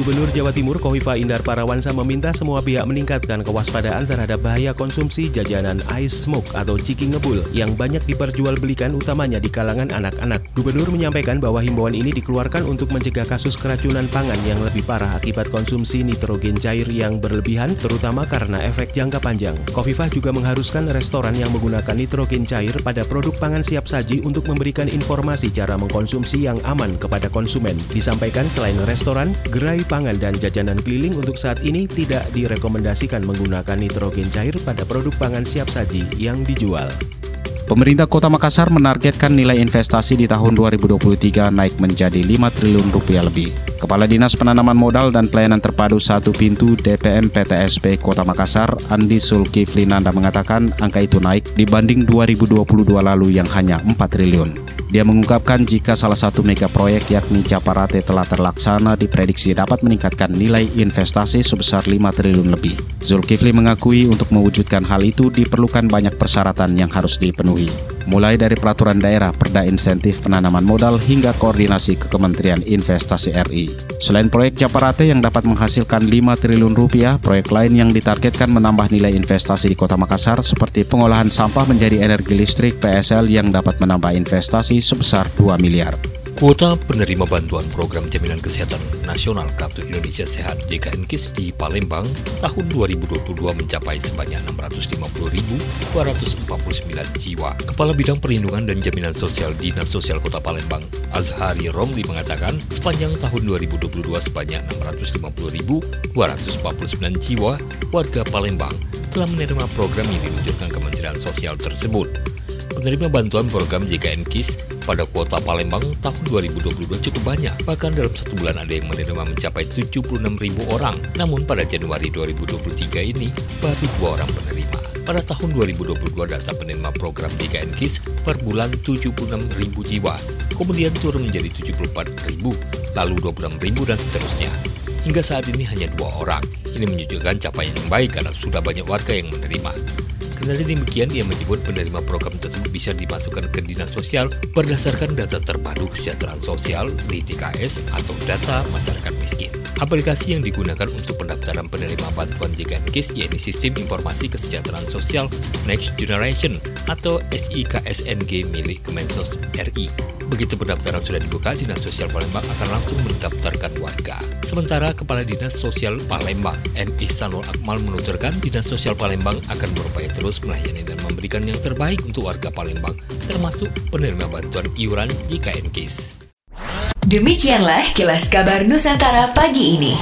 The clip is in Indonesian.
Gubernur Jawa Timur Kofifa Indar Parawansa meminta semua pihak meningkatkan kewaspadaan terhadap bahaya konsumsi jajanan ice smoke atau ciki ngebul yang banyak diperjualbelikan utamanya di kalangan anak-anak. Gubernur menyampaikan bahwa himbauan ini dikeluarkan untuk mencegah kasus keracunan pangan yang lebih parah akibat konsumsi nitrogen cair yang berlebihan terutama karena efek jangka panjang. Kofifa juga mengharuskan restoran yang menggunakan nitrogen cair pada produk pangan siap saji untuk memberikan informasi cara mengkonsumsi yang aman kepada konsumen. Disampaikan selain restoran, gerai pangan dan jajanan keliling untuk saat ini tidak direkomendasikan menggunakan nitrogen cair pada produk pangan siap saji yang dijual. Pemerintah Kota Makassar menargetkan nilai investasi di tahun 2023 naik menjadi 5 triliun rupiah lebih. Kepala Dinas Penanaman Modal dan Pelayanan Terpadu Satu Pintu DPM PTSP Kota Makassar, Andi Sulkifli Nanda mengatakan angka itu naik dibanding 2022 lalu yang hanya 4 triliun. Dia mengungkapkan jika salah satu mega proyek yakni Caparate telah terlaksana diprediksi dapat meningkatkan nilai investasi sebesar 5 triliun lebih. Zulkifli mengakui untuk mewujudkan hal itu diperlukan banyak persyaratan yang harus dipenuhi mulai dari peraturan daerah, perda insentif penanaman modal hingga koordinasi ke Kementerian Investasi RI. Selain proyek Japarate yang dapat menghasilkan 5 triliun rupiah, proyek lain yang ditargetkan menambah nilai investasi di Kota Makassar seperti pengolahan sampah menjadi energi listrik PSL yang dapat menambah investasi sebesar 2 miliar. Kuota penerima bantuan program jaminan kesehatan nasional Kartu Indonesia Sehat JKN KIS di Palembang tahun 2022 mencapai sebanyak 650.249 jiwa. Kepala Bidang Perlindungan dan Jaminan Sosial Dinas Sosial Kota Palembang, Azhari Romli mengatakan sepanjang tahun 2022 sebanyak 650.249 jiwa warga Palembang telah menerima program yang diluncurkan Kementerian Sosial tersebut. Penerima bantuan program JKN KIS pada kuota Palembang tahun 2022 cukup banyak. Bahkan dalam satu bulan ada yang menerima mencapai 76 ribu orang. Namun pada Januari 2023 ini baru dua orang penerima. Pada tahun 2022 data penerima program JKN KIS per bulan 76 ribu jiwa. Kemudian turun menjadi 74 ribu, lalu 26 ribu dan seterusnya. Hingga saat ini hanya dua orang. Ini menunjukkan capaian yang baik karena sudah banyak warga yang menerima. Kendati demikian, ia menyebut penerima program tersebut bisa dimasukkan ke dinas sosial berdasarkan data terpadu kesejahteraan sosial DJKS atau data masyarakat miskin. Aplikasi yang digunakan untuk pendaftaran penerima bantuan JKN KIS yaitu Sistem Informasi Kesejahteraan Sosial Next Generation atau SIKSNG milik Kemensos RI. Begitu pendaftaran sudah dibuka, Dinas Sosial Palembang akan langsung mendaftarkan warga. Sementara Kepala Dinas Sosial Palembang, M. Ihsanul Akmal menuturkan Dinas Sosial Palembang akan berupaya terus melayani dan memberikan yang terbaik untuk warga Palembang, termasuk penerima bantuan iuran JKN KIS. Demikianlah kilas kabar Nusantara pagi ini.